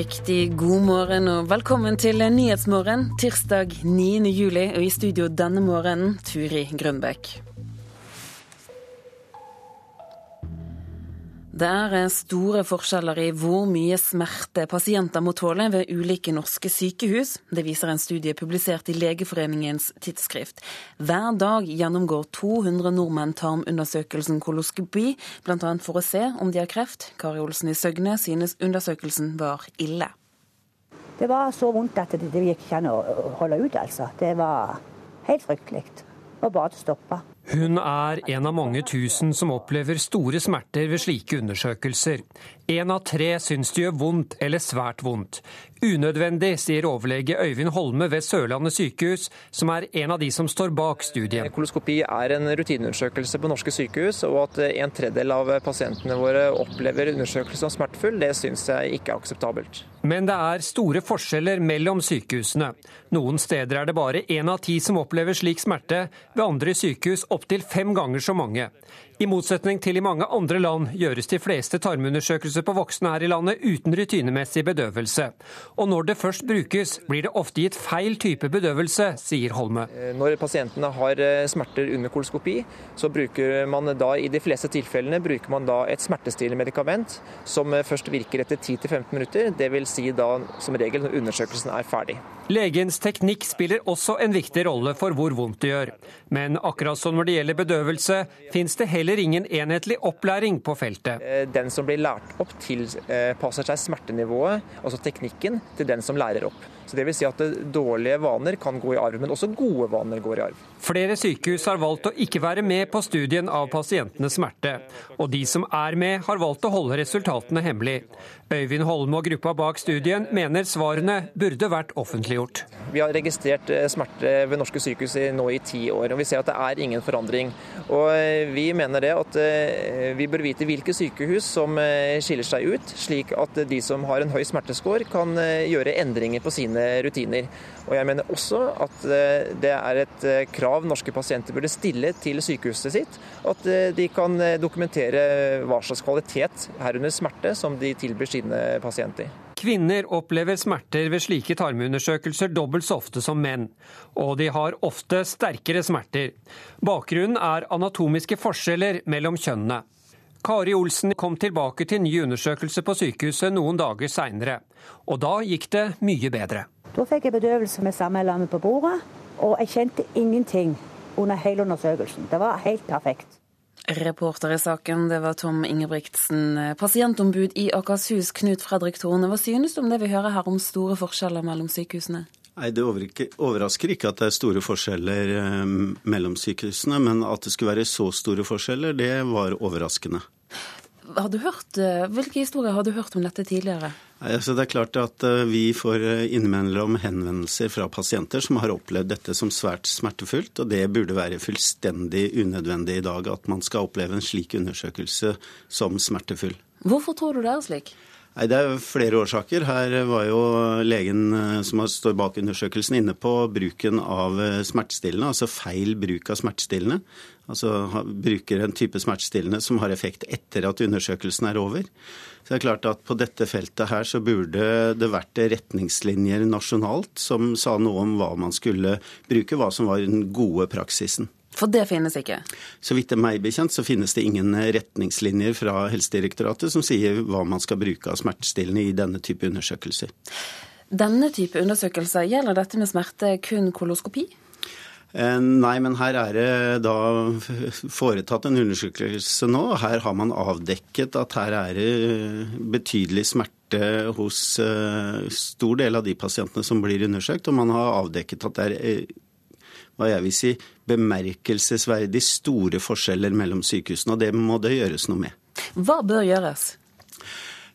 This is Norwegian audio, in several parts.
Riktig god morgen og velkommen til Nyhetsmorgen tirsdag 9. juli. Og i studio denne morgenen Turi Grønbekk. Det er store forskjeller i hvor mye smerte pasienter må tåle ved ulike norske sykehus. Det viser en studie publisert i Legeforeningens tidsskrift. Hver dag gjennomgår 200 nordmenn tarmundersøkelsen koloskopi, bl.a. for å se om de har kreft. Kari Olsen i Søgne synes undersøkelsen var ille. Det var så vondt at det, det gikk ikke an å holde ut, altså. Det var helt fryktelig. Det var bare til å stoppe. Hun er en av mange tusen som opplever store smerter ved slike undersøkelser. Én av tre syns det gjør vondt eller svært vondt. Unødvendig, sier overlege Øyvind Holme ved Sørlandet sykehus, som er en av de som står bak studien. Koloskopi er en rutineundersøkelse på norske sykehus, og at en tredjedel av pasientene våre opplever undersøkelsen som smertefull, det syns jeg ikke er akseptabelt. Men det er store forskjeller mellom sykehusene. Noen steder er det bare én av ti som opplever slik smerte, ved andre sykehus opptil fem ganger så mange. I motsetning til i mange andre land gjøres de fleste tarmundersøkelser på voksne her i landet uten rutinemessig bedøvelse. Og når det først brukes, blir det ofte gitt feil type bedøvelse, sier Holme. Når pasientene har eh, smerter under koloskopi, så bruker man da i de fleste tilfellene bruker man da et smertestillende medikament som eh, først virker etter 10-15 minutter, dvs. Si da som regel når undersøkelsen er ferdig. Legens teknikk spiller også en viktig rolle for hvor vondt det gjør. Men akkurat som når det gjelder bedøvelse, fins det heller ingen enhetlig opplæring på feltet. Eh, den som blir lært opp, tilpasser seg smertenivået, altså teknikken, til den som lærer opp. Så det vil si at Dårlige vaner kan gå i arv, men også gode vaner går i arv. Flere sykehus har valgt å ikke være med på studien av pasientenes smerte. Og de som er med, har valgt å holde resultatene hemmelig. Øyvind Holme og gruppa bak studien mener svarene burde vært offentliggjort. Vi har registrert eh, smerte ved norske sykehus nå i ti år, og vi ser at det er ingen forandring. Og eh, Vi mener det at eh, vi bør vite hvilke sykehus som skiller seg ut, slik at de som har en høy smerteskår kan gjøre endringer på sine rutiner. Og jeg mener også at det er et krav norske pasienter burde stille til sykehuset sitt, at de kan dokumentere hva slags kvalitet, herunder smerte, som de tilbyr sine pasienter. Kvinner opplever smerter ved slike tarmundersøkelser dobbelt så ofte som menn, og de har ofte sterkere smerter. Bakgrunnen er anatomiske forskjeller mellom kjønnene. Kari Olsen kom tilbake til ny undersøkelse på sykehuset noen dager seinere, og da gikk det mye bedre. Da fikk jeg bedøvelse med samme lammet på bordet, og jeg kjente ingenting under hele undersøkelsen. Det var helt perfekt. Reporter i saken, det var Tom Ingebrigtsen. Pasientombud i Akershus, Knut Fredrik Torne. Hva synes du om det vi hører her om store forskjeller mellom sykehusene? Nei, Det overrasker ikke at det er store forskjeller eh, mellom sykehusene, men at det skulle være så store forskjeller, det var overraskende. Har du hørt, eh, hvilke historier har du hørt om dette tidligere? Altså det er klart at eh, Vi får innimellom henvendelser fra pasienter som har opplevd dette som svært smertefullt. og Det burde være fullstendig unødvendig i dag at man skal oppleve en slik undersøkelse som smertefull. Hvorfor tror du det er slik? Nei, Det er flere årsaker. Her var jo legen som står bak undersøkelsen inne på bruken av smertestillende, altså feil bruk av smertestillende. Altså bruker en type smertestillende som har effekt etter at undersøkelsen er over. Så det er klart at På dette feltet her så burde det vært retningslinjer nasjonalt som sa noe om hva man skulle bruke, hva som var den gode praksisen. For det finnes ikke? Så vidt det er meg bekjent, så finnes det ingen retningslinjer fra Helsedirektoratet som sier hva man skal bruke av smertestillende i denne type undersøkelser. Denne type undersøkelser, gjelder dette med smerte kun koloskopi? Eh, nei, men her er det da foretatt en undersøkelse nå. Her har man avdekket at her er det betydelig smerte hos eh, stor del av de pasientene som blir undersøkt. Og man har avdekket at det er eh, hva jeg vil si, bemerkelsesverdig store forskjeller mellom sykehusene. Og det må det gjøres noe med. Hva bør gjøres?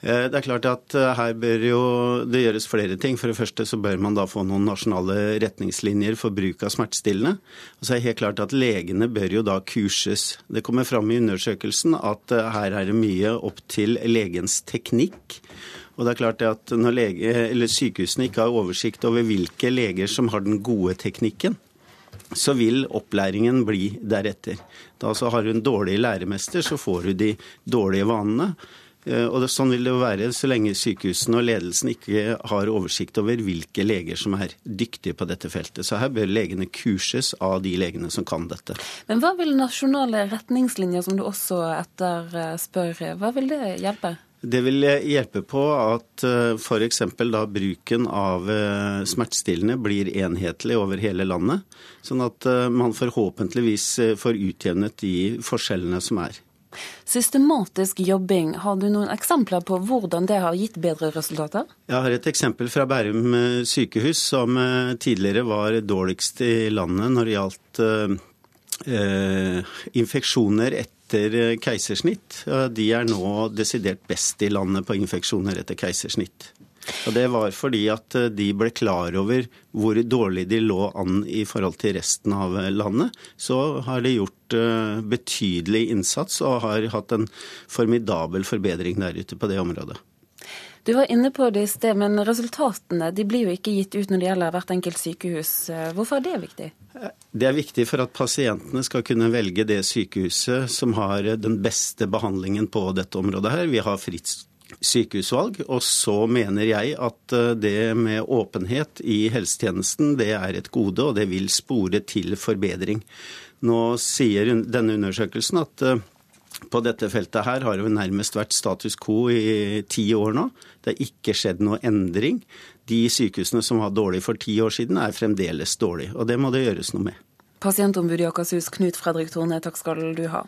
Eh, det er klart at eh, her bør jo det gjøres flere ting. For det første så bør man da få noen nasjonale retningslinjer for bruk av smertestillende. Og så er det helt klart at legene bør jo da kurses. Det kommer fram i undersøkelsen at eh, her er det mye opp til legens teknikk. Og det er klart at Når lege, sykehusene ikke har oversikt over hvilke leger som har den gode teknikken, så vil opplæringen bli deretter. Da så har du en dårlig læremester, så får du de dårlige vanene. Eh, og det, Sånn vil det jo være så lenge sykehusene og ledelsen ikke har oversikt over hvilke leger som er dyktige på dette feltet. Så her bør legene kurses av de legene som kan dette. Men hva vil nasjonale retningslinjer, som du også etterspør, hva vil det hjelpe? Det vil hjelpe på at eh, f.eks. da bruken av eh, smertestillende blir enhetlig over hele landet. Sånn at man forhåpentligvis får utjevnet de forskjellene som er. Systematisk jobbing, har du noen eksempler på hvordan det har gitt bedre resultater? Jeg har et eksempel fra Bærum eh, sykehus, som eh, tidligere var dårligst i landet når det gjaldt eh, infeksjoner etter keisersnitt. De er nå desidert best i landet på infeksjoner etter keisersnitt. Og Det var fordi at eh, de ble klar over hvor dårlig de lå an i forhold til resten av landet. Så har de gjort eh, betydelig innsats og har hatt en formidabel forbedring der ute på det området. Du var inne på det i sted, men resultatene de blir jo ikke gitt ut når det gjelder hvert enkelt sykehus. Hvorfor er det viktig? Det er viktig for at pasientene skal kunne velge det sykehuset som har den beste behandlingen på dette området her. Vi har fritt sykehusvalg. Og så mener jeg at eh, det med åpenhet i helsetjenesten det er et gode, og det vil spore til forbedring. Nå sier denne undersøkelsen at eh, på dette feltet her har det nærmest vært status quo i ti år nå. Det har ikke skjedd noe endring. De sykehusene som var dårlige for ti år siden, er fremdeles dårlige. Og det må det gjøres noe med. Pasientombud i Akershus, Knut Fredrik Torne, takk skal du ha.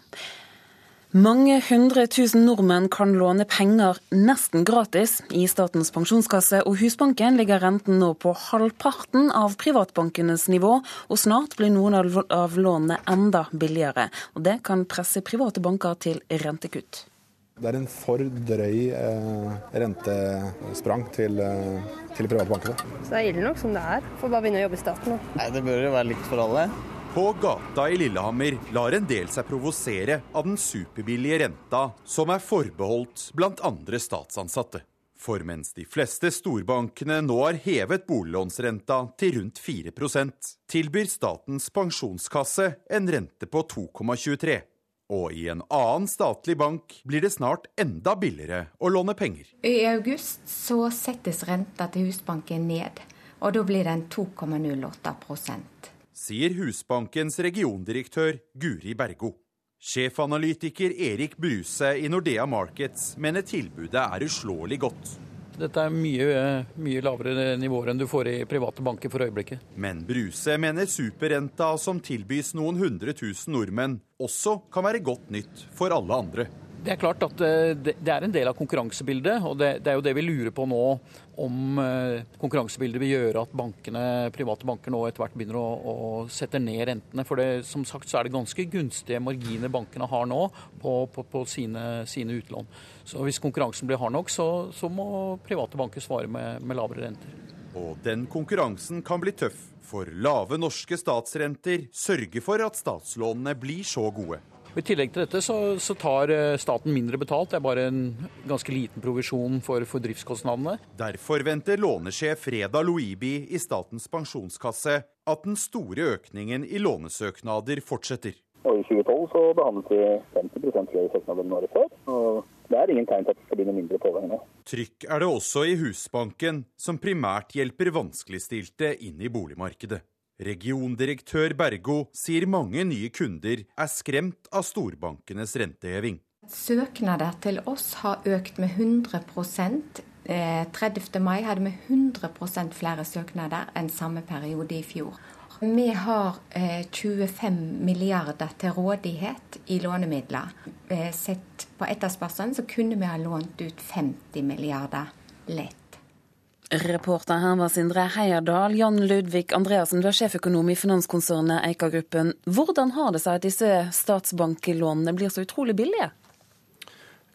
Mange hundre tusen nordmenn kan låne penger nesten gratis i Statens pensjonskasse, og Husbanken ligger renten nå på halvparten av privatbankenes nivå, og snart blir noen av lånene enda billigere. Og Det kan presse private banker til rentekutt. Det er en for drøy eh, rentesprang til, eh, til private banker. Så det er ille nok som det er. Får bare begynne å jobbe i staten nå. Nei, Det bør jo være likt for alle. På gata i Lillehammer lar en del seg provosere av den superbillige renta som er forbeholdt bl.a. statsansatte. For mens de fleste storbankene nå har hevet boliglånsrenta til rundt 4% tilbyr Statens pensjonskasse en rente på 2,23 og i en annen statlig bank blir det snart enda billigere å låne penger. I august så settes renta til Husbanken ned, og da blir den 2,08 sier Husbankens regiondirektør Guri Bergo. Sjefanalytiker Erik Bruse i Nordea Markets mener tilbudet er uslåelig godt. Dette er mye, mye lavere nivåer enn du får i private banker for øyeblikket. Men Bruse mener superrenta som tilbys noen hundre tusen nordmenn, også kan være godt nytt for alle andre. Det er klart at eh, det er en del av konkurransebildet, og det er jo det vi lurer på nå. Om eh, konkurransebildet vil gjøre at bankene, private banker nå etter hvert begynner å, å sette ned rentene. For det, som sagt så er det ganske gunstige marginer bankene har nå på, på, på sine, sine, utlån. Så hvis konkurransen blir hard nok, så, så må private banker svare med, med lavere renter. Og den konkurransen kan bli tøff, for lave norske statsrenter sørger for at statslånene blir så gode. I tillegg til dette så, så, tar eh, staten mindre betalt. Det er bare en ganske liten provisjon for, for driftskostnadene. Derfor venter lånesjef Freda Loibi i Statens pensjonskasse at den store økningen i lånesøknader fortsetter. Og I 2012 så behandlet vi 50 flere søknader enn året før. og Det er ingen tegn til at det skal bli noe mindre pågang nå. Trykk er det også i Husbanken, som primært hjelper vanskeligstilte inn i boligmarkedet. Regiondirektør Bergo sier mange nye kunder er skremt av storbankenes renteheving. Søknader til oss har økt med 100 30. Eh, mai hadde vi 100% flere søknader enn samme periode i fjor. Vi har 25 eh, milliarder til rådighet i lånemidler. Eh, sett på etterspørselen så kunne vi ha lånt ut 50 milliarder lett. Reporter her var Sindre Heierdal. Jan Ludvig Andreassen, du er sjeføkonom i finanskonsernet Eika Gruppen. Hvordan har det seg at disse statsbanklånene blir så utrolig billige?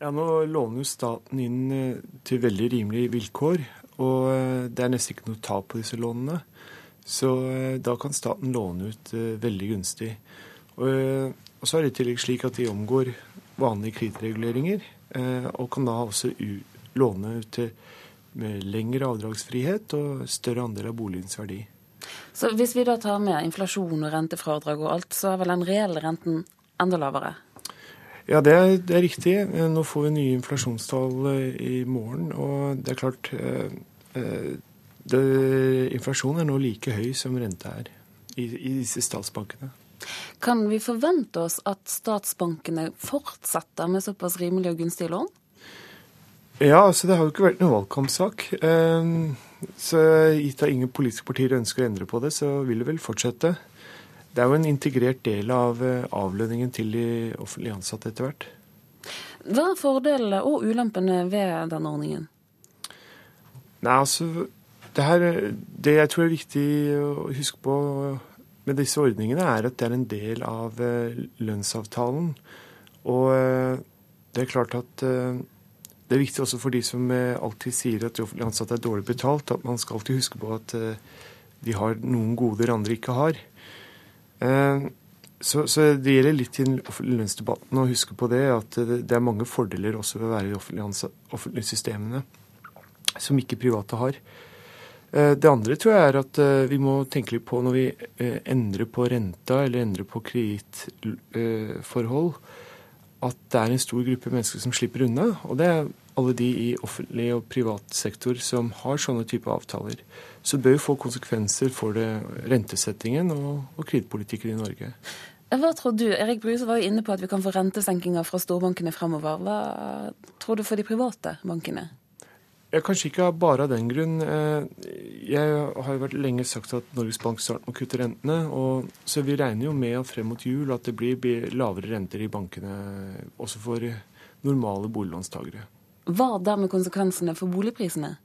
Ja, Nå låner jo staten inn eh, til veldig rimelige vilkår. Og eh, det er nesten ikke noe tap på disse lånene. Så eh, da kan staten låne ut veldig gunstig. Og, så er det i tillegg slik at de omgår vanlige kredittreguleringer, og kan da også låne ut til med lengre avdragsfrihet og større andel av boligens verdi. Så Hvis vi da tar med inflasjon og rentefradrag og alt, så er vel den reelle renten enda lavere? Ja, det er, det er, riktig. Nå får vi nye inflasjonstall i morgen. Og det er klart det, Inflasjonen er nå like høy som renta er i, i disse statsbankene. Kan vi forvente oss at statsbankene fortsetter med såpass rimelig og gunstige lån? Ja, altså det har jo ikke vært noen valgkampsak. Ehm, så gitt at ingen politiske partier ønsker å endre på det, så vil det vel fortsette. Det er jo en integrert del av eh, avlønningen til de offentlig ansatte etter hvert. Hva er fordelene og ulempene ved denne ordningen? Nei, altså, det, her, det jeg tror er viktig å huske på med disse ordningene, er at det er en del av eh, lønnsavtalen. Og eh, det er klart at det er viktig også for de som alltid sier at de offentlig ansatte er dårlig betalt, at man skal alltid huske på at de har noen goder andre ikke har. Så, så det gjelder litt i lønnsdebatten å huske på det, at det er mange fordeler også ved å være i offentlige, offentlige systemene som ikke private har. Eh, det andre tror jeg er at eh, vi må tenke litt på når vi eh, endrer på renta eller endrer på kredittforhold, at det er en stor gruppe mennesker som slipper unna. Og det er alle de i offentlig og privat sektor som har sånne type avtaler. Så det bør jo få konsekvenser for det, rentesettingen og, og kredittpolitikken i Norge. Hva tror du? Erik Bruse var jo inne på at vi kan få rentesenkinger fra storbankene fremover. Hva tror du for de private bankene? Jeg kanskje ikke bare av den grunn. Eh, jeg har jo vært lenge sagt at Norges Bank snart må kutte rentene. Og, så vi regner jo med at frem mot jul at det blir lavere renter i bankene også for normale boliglånstagere. Hva dermed konsekvensene for boligprisene?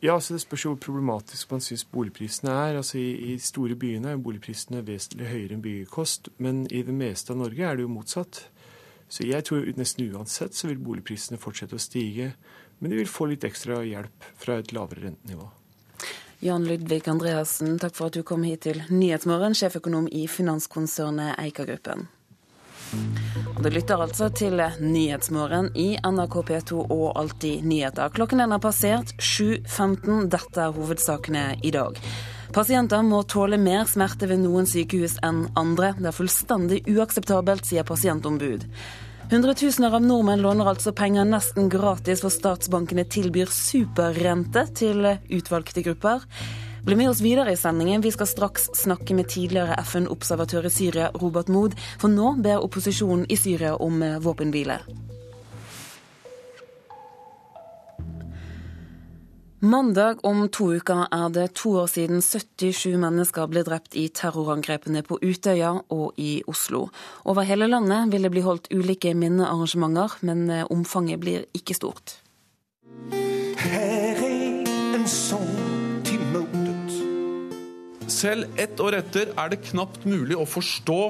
Ja, så Det spørs jo hvor problematisk man syns boligprisene er. Altså I, i store byene er boligprisene vesentlig høyere enn byggekost, men i det meste av Norge er det jo motsatt. Så jeg tror nesten uansett så vil boligprisene fortsette å stige. Men de vil få litt ekstra hjelp fra et lavere rentenivå. Jan Ludvig Andreassen, takk for at du kom hit til Nyhetsmorgen, sjeføkonom i finanskonsernet Eika Gruppen. Og Du lytter altså til Nyhetsmorgen i NRK P2 og Alltid nyheter. Klokken er passert 7.15. Dette er hovedsakene i dag. Pasienter må tåle mer smerte ved noen sykehus enn andre. Det er fullstendig uakseptabelt, sier pasientombud. Hundretusener av nordmenn låner altså penger nesten gratis, for statsbankene tilbyr superrente til utvalgte grupper. Bli med oss videre i sendingen. Vi skal straks snakke med tidligere FN-observatør i Syria, Robert Mood, for nå ber opposisjonen i Syria om våpenhvile. Mandag om to uker er det to år siden 77 mennesker ble drept i terrorangrepene på Utøya og i Oslo. Over hele landet vil det bli holdt ulike minnearrangementer, men omfanget blir ikke stort. Her er en sånn selv ett år etter er det knapt mulig å forstå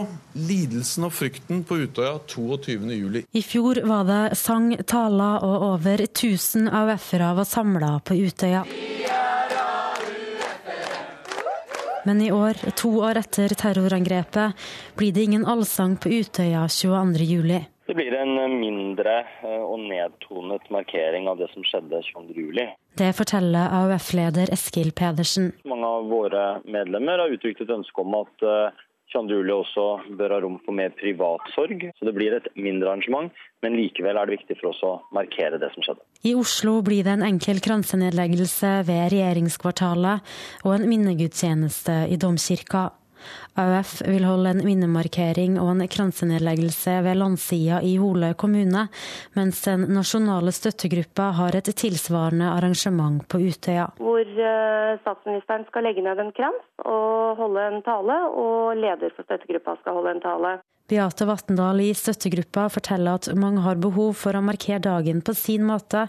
lidelsen og frykten på Utøya 22.07. I fjor var det sang, taler og over 1000 AUF-ere var samla på Utøya. Men i år, to år etter terrorangrepet, blir det ingen allsang på Utøya 22.07. Det blir en mindre eh, og nedtonet markering av det som skjedde 22.07. Det forteller AUF-leder Eskil Pedersen. Mange av våre medlemmer har uttrykt et ønske om at 22. Eh, også bør ha rom for mer privatsorg. Så det blir et mindre arrangement, men likevel er det viktig for oss å markere det som skjedde. I Oslo blir det en enkel kransenedleggelse ved regjeringskvartalet og en minnegudstjeneste i domkirka. AUF vil holde en minnemarkering og en kransenedleggelse ved landsida i Hole kommune, mens den nasjonale støttegruppa har et tilsvarende arrangement på Utøya. Hvor eh, statsministeren skal legge ned en krans og holde en tale, og leder for støttegruppa skal holde en tale. Beate Vatndal i støttegruppa forteller at mange har behov for å markere dagen på sin måte,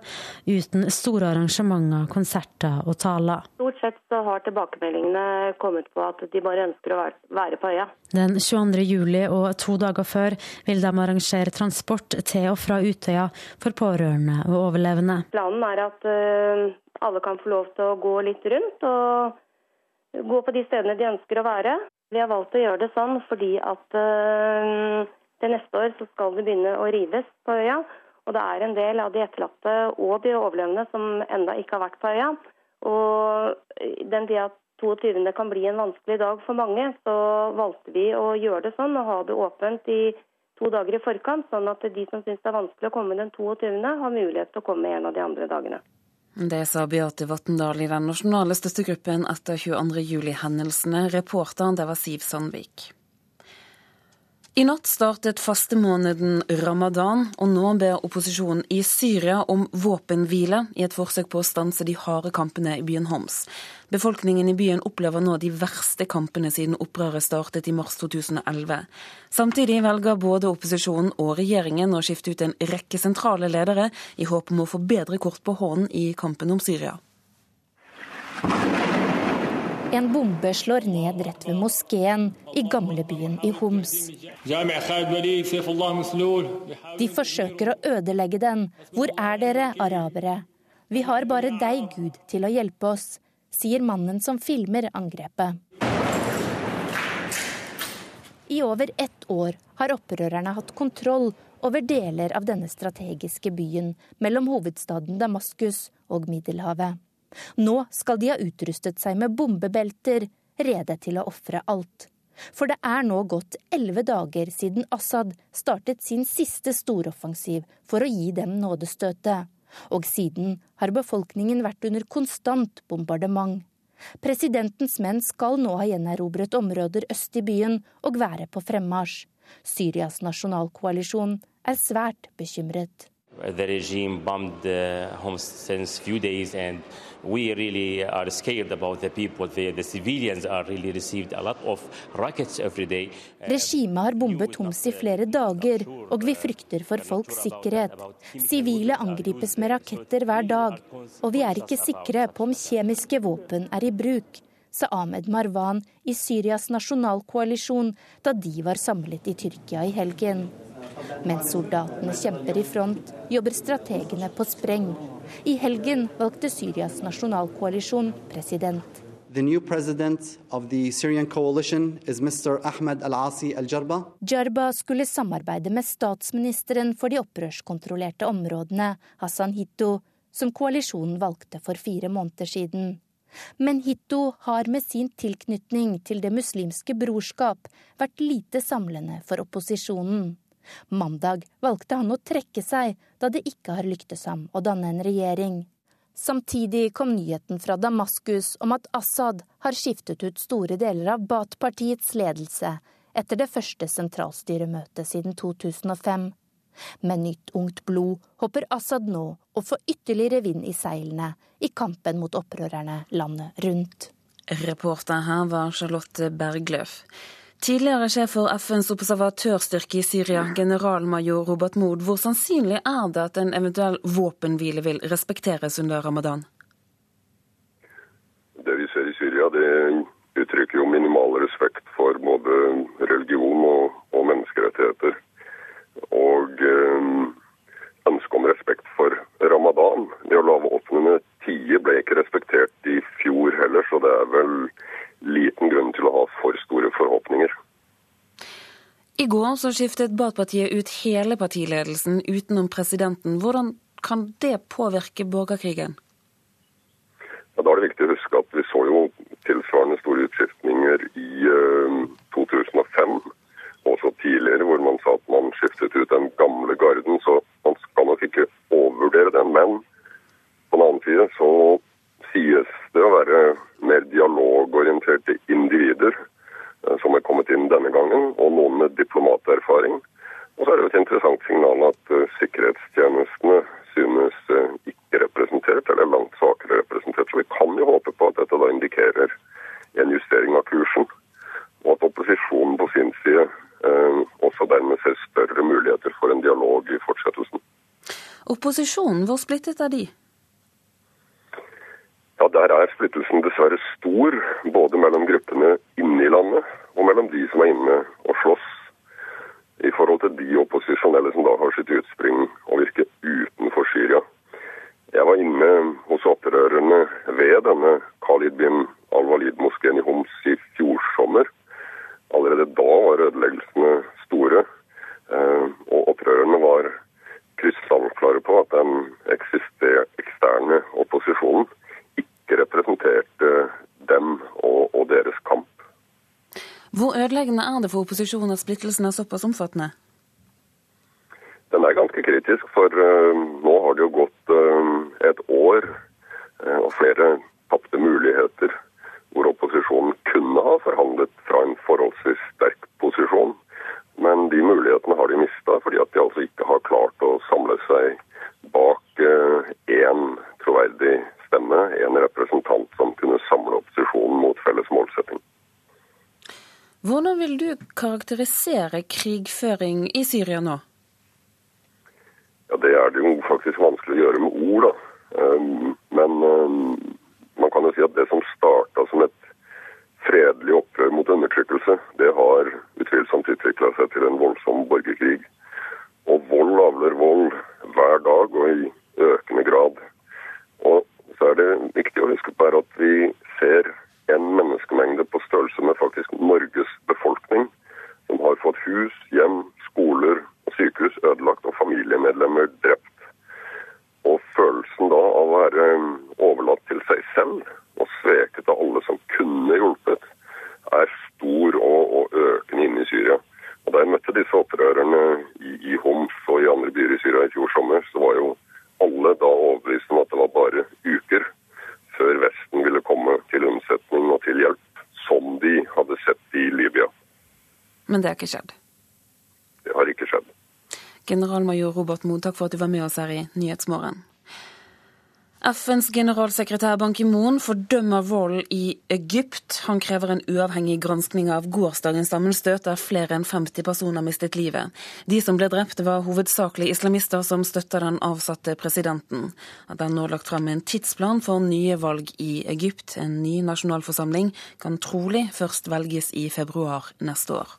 uten store arrangementer, konserter og taler. Stort sett så har tilbakemeldingene kommet på at de bare ønsker å være på øya. Den 22. juli og to dager før vil de arrangere transport til og fra Utøya for pårørende og overlevende. Planen er at eh, alle kan få lov til å gå litt rundt og gå på de stedene de ønsker å være. Vi har valgt å gjøre det sånn fordi at uh, til neste år så skal det begynne å rives på øya. Og det er en del av de etterlatte og de overlevende som enda ikke har vært på øya. Og den tida 22. kan bli en vanskelig dag for mange, så valgte vi å gjøre det sånn og ha det åpent i to dager i forkant, sånn at de som syns det er vanskelig å komme den 22., har mulighet til å komme en av de andre dagene. Det sa Beate Vatndal i den nasjonale støttegruppen etter 22.07-hendelsene. Reporteren det var Siv Sandvik. I natt startet fastemåneden ramadan, og nå ber opposisjonen i Syria om våpenhvile i et forsøk på å stanse de harde kampene i byen Homs. Befolkningen i byen opplever nå de verste kampene siden opprøret startet i mars 2011. Samtidig velger både opposisjonen og regjeringen å skifte ut en rekke sentrale ledere, i håp om å få bedre kort på hånden i kampen om Syria. En bombe slår ned rett ved moskeen i gamlebyen i Homs. De forsøker å ødelegge den. Hvor er dere, arabere? Vi har bare deg, Gud, til å hjelpe oss, sier mannen som filmer angrepet. I over ett år har opprørerne hatt kontroll over deler av denne strategiske byen mellom hovedstaden Damaskus og Middelhavet. Nå skal de ha utrustet seg med bombebelter, rede til å ofre alt. For det er nå gått elleve dager siden Assad startet sin siste storoffensiv for å gi dem nådestøtet. Og siden har befolkningen vært under konstant bombardement. Presidentens menn skal nå ha gjenerobret områder øst i byen og være på fremmarsj. Syrias nasjonalkoalisjon er svært bekymret. The regime bombed uh, homes since few days, and we really are scared about the people The, The civilians are really received a lot of rockets every day. Regimet har bombet Homs i flere dager, og vi frykter for folks sikkerhet. Sivile angripes med raketter hver dag, og vi er ikke sikre på om kjemiske våpen er i bruk sa Ahmed Marwan i Syrias nasjonalkoalisjon da de var samlet i Tyrkia i helgen. Mens soldatene kjemper i front, jobber strategene på spreng. I helgen valgte Syrias nasjonalkoalisjon president. The new president of the Syrian coalition is Mr. Ahmed al-Asi al-Jarba. Jarba skulle samarbeide med statsministeren for de opprørskontrollerte områdene, Hassan Hitto, som koalisjonen valgte for fire måneder siden. Men Hitto har med sin tilknytning til Det muslimske brorskap vært lite samlende for opposisjonen. Mandag valgte han å trekke seg, da det ikke har lyktes ham å danne en regjering. Samtidig kom nyheten fra Damaskus om at Assad har skiftet ut store deler av Bat-partiets ledelse etter det første sentralstyremøtet siden 2005. Med nytt ungt blod håper Assad nå å få ytterligere vind i seilene i kampen mot opprørerne landet rundt. Reporter her var Charlotte Bergløf. Tidligere sjef for FNs observatørstyrke i Syria, generalmajor Robert Mood, hvor sannsynlig er det at en eventuell våpenhvile vil respekteres under ramadan? Det vi ser i Syria, det uttrykker jo minimal respekt for både religion og, og menneskerettigheter. Og øh, ønsket om respekt for ramadan. Det å lave åttende tie ble ikke respektert i fjor heller, så det er vel liten grunn til å ha for store forhåpninger. I går så skiftet Baath-partiet ut hele partiledelsen utenom presidenten. Hvordan kan det påvirke borgerkrigen? Ja, da er det viktig å huske at vi så jo tilsvarende store utskiftninger i uh, 2005. Også tidligere, hvor man sa at man skiftet ut den gamle garden. Så man skal nok ikke overvurdere den. Men på den annen side så sies det å være mer dialogorienterte individer eh, som er kommet inn denne gangen, og noen med diplomaterfaring. Og så er det jo et interessant at uh, sikkerhetstjenestene synes uh, ikke representert, eller langt svakere representert. Så vi kan jo håpe på at dette da indikerer en justering av kursen. Og at opposisjonen på sin side uh, også dermed ser større muligheter for en dialog i fortsettelsen. Opposisjonen, hvor splittet er de? Ja, Der er splittelsen dessverre stor, både mellom gruppene inne i landet og mellom de som er inne og slåss, i forhold til de opposisjonelle som da har sitt utspring og virker utenfor Syria. Jeg var inne hos opprørerne ved denne Khalid bin al-Walid-moskeen i Homs i fjor sommer. Allerede da var ødeleggelsene store, eh, og opprørerne var krystallklare på at den eksterne opposisjonen ikke representerte dem og, og deres kamp. Hvor ødeleggende er det for opposisjonen at splittelsen er såpass omfattende? Den er ganske kritisk, for nå har det jo gått et år og flere tapte muligheter hvor opposisjonen kunne ha forhandlet fra en forholdsvis sterk posisjon. Men de mulighetene har de mista, fordi at de altså ikke har klart å samle seg bak én troverdig stemme, en representant som kunne samle opposisjonen mot felles målsetting. Hvordan vil du karakterisere krigføring i Syria nå? Ja, Det er det jo faktisk vanskelig å gjøre med ord, da. Um, men um, man kan jo si at det som starta som et fredelig opprør mot undertrykkelse, det har utvilsomt utvikla seg til en voldsom borgerkrig. Og vold avler vold hver dag og i økende grad. Og så er det viktig å huske på at vi ser en menneskemengde på størrelse med faktisk Norges befolkning, som har fått hus, hjem, skoler og sykehus ødelagt og familiemedlemmer drept. Og følelsen da av å være overlatt til seg selv og sveket av alle som kunne hjulpet, er stor og, og økende inne i Syria. Og Da jeg møtte disse opprørerne i, i Homs og i andre byer i Syria i fjor sommer, så var jo alle da overbevist om at det var bare uker før Vesten ville komme til unnsetning og til hjelp, som de hadde sett i Libya. Men det har ikke skjedd? Det har ikke skjedd. Generalmajor Robert Moe, takk for at du var med oss her i Nyhetsmorgen. FNs generalsekretær Ban Ki-moon fordømmer volden i Egypt. Han krever en uavhengig granskning av gårsdagens sammenstøt der flere enn 50 personer mistet livet. De som ble drept var hovedsakelig islamister som støtter den avsatte presidenten. Det er nå lagt frem en tidsplan for nye valg i Egypt. En ny nasjonalforsamling kan trolig først velges i februar neste år.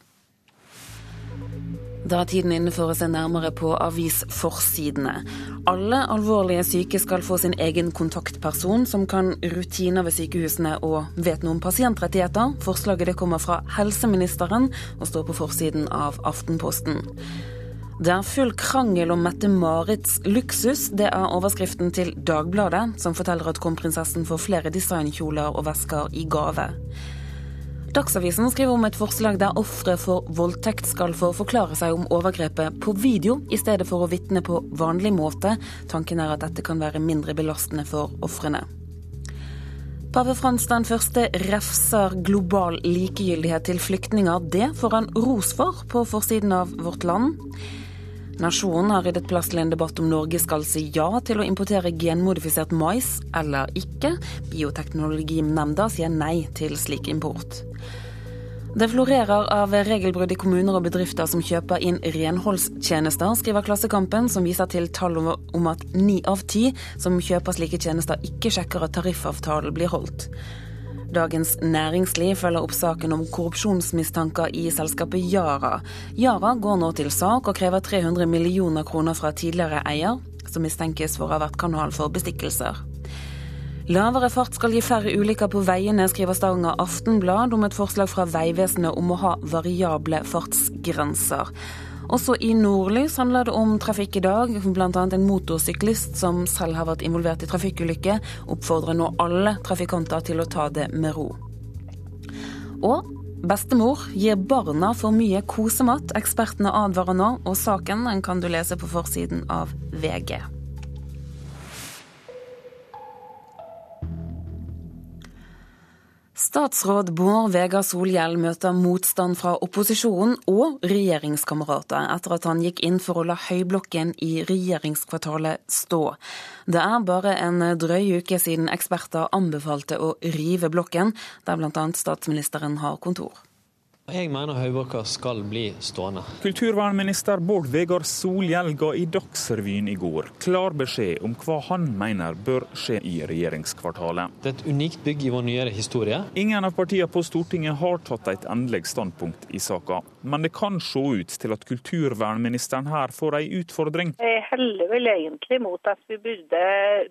Da er tiden inne for å se nærmere på avisforsidene. Alle alvorlige syke skal få sin egen kontaktperson, som kan rutiner ved sykehusene og vet noe om pasientrettigheter. Forslaget det kommer fra helseministeren og står på forsiden av Aftenposten. Det er full krangel om Mette-Marits luksus. Det er overskriften til Dagbladet, som forteller at kronprinsessen får flere designkjoler og vesker i gave. Dagsavisen skriver om et forslag der ofre for voldtekt skal få forklare seg om overgrepet på video, i stedet for å vitne på vanlig måte. Tanken er at dette kan være mindre belastende for ofrene. Pave Frans den første refser global likegyldighet til flyktninger. Det får han ros for på forsiden av Vårt Land. Nasjonen har ryddet plass til en debatt om Norge skal si ja til å importere genmodifisert mais eller ikke. Bioteknologinemnda sier nei til slik import. Det florerer av regelbrudd i kommuner og bedrifter som kjøper inn renholdstjenester, skriver Klassekampen, som viser til tall om at ni av ti som kjøper slike tjenester, ikke sjekker at tariffavtalen blir holdt. Dagens Næringsliv følger opp saken om korrupsjonsmistanker i selskapet Yara. Yara går nå til sak og krever 300 millioner kroner fra tidligere eier, som mistenkes for å ha vært kanal for bestikkelser. Lavere fart skal gi færre ulykker på veiene, skriver Stavanger Aftenblad om et forslag fra Vegvesenet om å ha variable fartsgrenser. Også i Nordlys handler det om trafikk i dag. Bl.a. en motorsyklist som selv har vært involvert i trafikkulykke, oppfordrer nå alle trafikanter til å ta det med ro. Og bestemor gir barna for mye kosemat. Ekspertene advarer nå, og saken kan du lese på forsiden av VG. Statsråd Bård Vegar Solhjell møter motstand fra opposisjonen og regjeringskamerater etter at han gikk inn for å la Høyblokken i regjeringskvartalet stå. Det er bare en drøy uke siden eksperter anbefalte å rive blokken, der bl.a. statsministeren har kontor. Jeg mener Høyblokka skal bli stående. Kulturvernminister Bård Vegar Solhjell ga i Dagsrevyen i går klar beskjed om hva han mener bør skje i regjeringskvartalet. Det er et unikt bygg i vår nyere historie. Ingen av partiene på Stortinget har tatt et endelig standpunkt i saka, men det kan se ut til at kulturvernministeren her får ei utfordring. Jeg heller vel egentlig mot at vi burde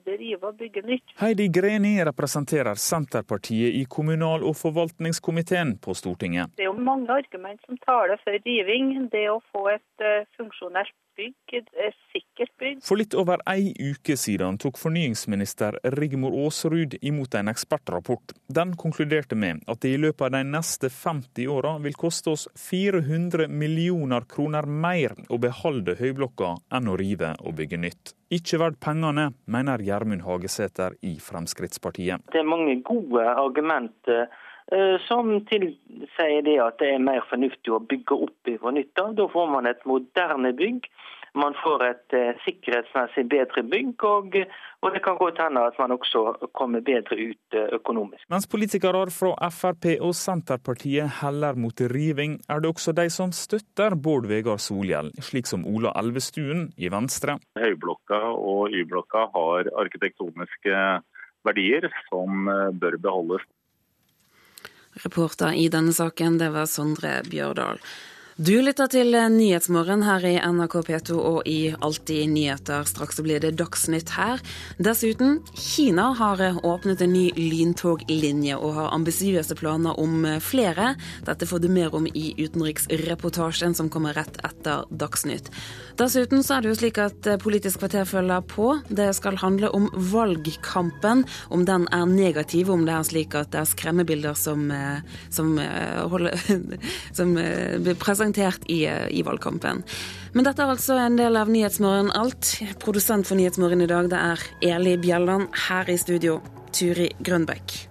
rive og bygge nytt. Heidi Greni representerer Senterpartiet i kommunal- og forvaltningskomiteen på Stortinget. Det er jo mange argument som taler for riving. Det å få et uh, funksjonelt bygg, et sikkert bygg. For litt over ei uke siden tok fornyingsminister Rigmor Aasrud imot en ekspertrapport. Den konkluderte med at det i løpet av de neste 50 åra vil koste oss 400 millioner kroner mer å beholde Høyblokka enn å rive og bygge nytt. Ikke verdt pengene, mener Gjermund Hagesæter i Fremskrittspartiet. Det er mange gode argumenter Eh, som tilsier det at det er mer fornuftig å bygge opp fra nytt av. Da får man et moderne bygg. Man får et eh, sikkerhetsmessig bedre bygg, og, og, det kan godt hende at man også kommer bedre ut eh, økonomisk. Mens politikere fra Frp og Senterpartiet heller mot riving, er det også de som støtter Bård Vegar Solhjell, slik som Ola Elvestuen i Venstre. Høyblokka og Y-blokka har arkitektoniske verdier som bør beholdes. Reporter i denne saken, det var Sondre Bjørdal. Du lytter til Nyhetsmorgen her i NRK P2 og i Alltid nyheter. Straks så blir det Dagsnytt her. Dessuten, Kina har åpnet en ny lyntoglinje og har ambisiøse planer om flere. Dette får du mer om i utenriksreportasjen som kommer rett etter Dagsnytt. Dessuten så er det jo slik at Politisk kvarter følger på. Det skal handle om valgkampen, om den er negativ, om det er slik at det er skremmebilder som, som, holder, som blir presentert i, eh, i, valgkampen. Men dette er altså en del av Nyhetsmorgen alt. Produsent for Nyhetsmorgen i dag det er Eli Bjelland. Her i studio Turi Grønbekk.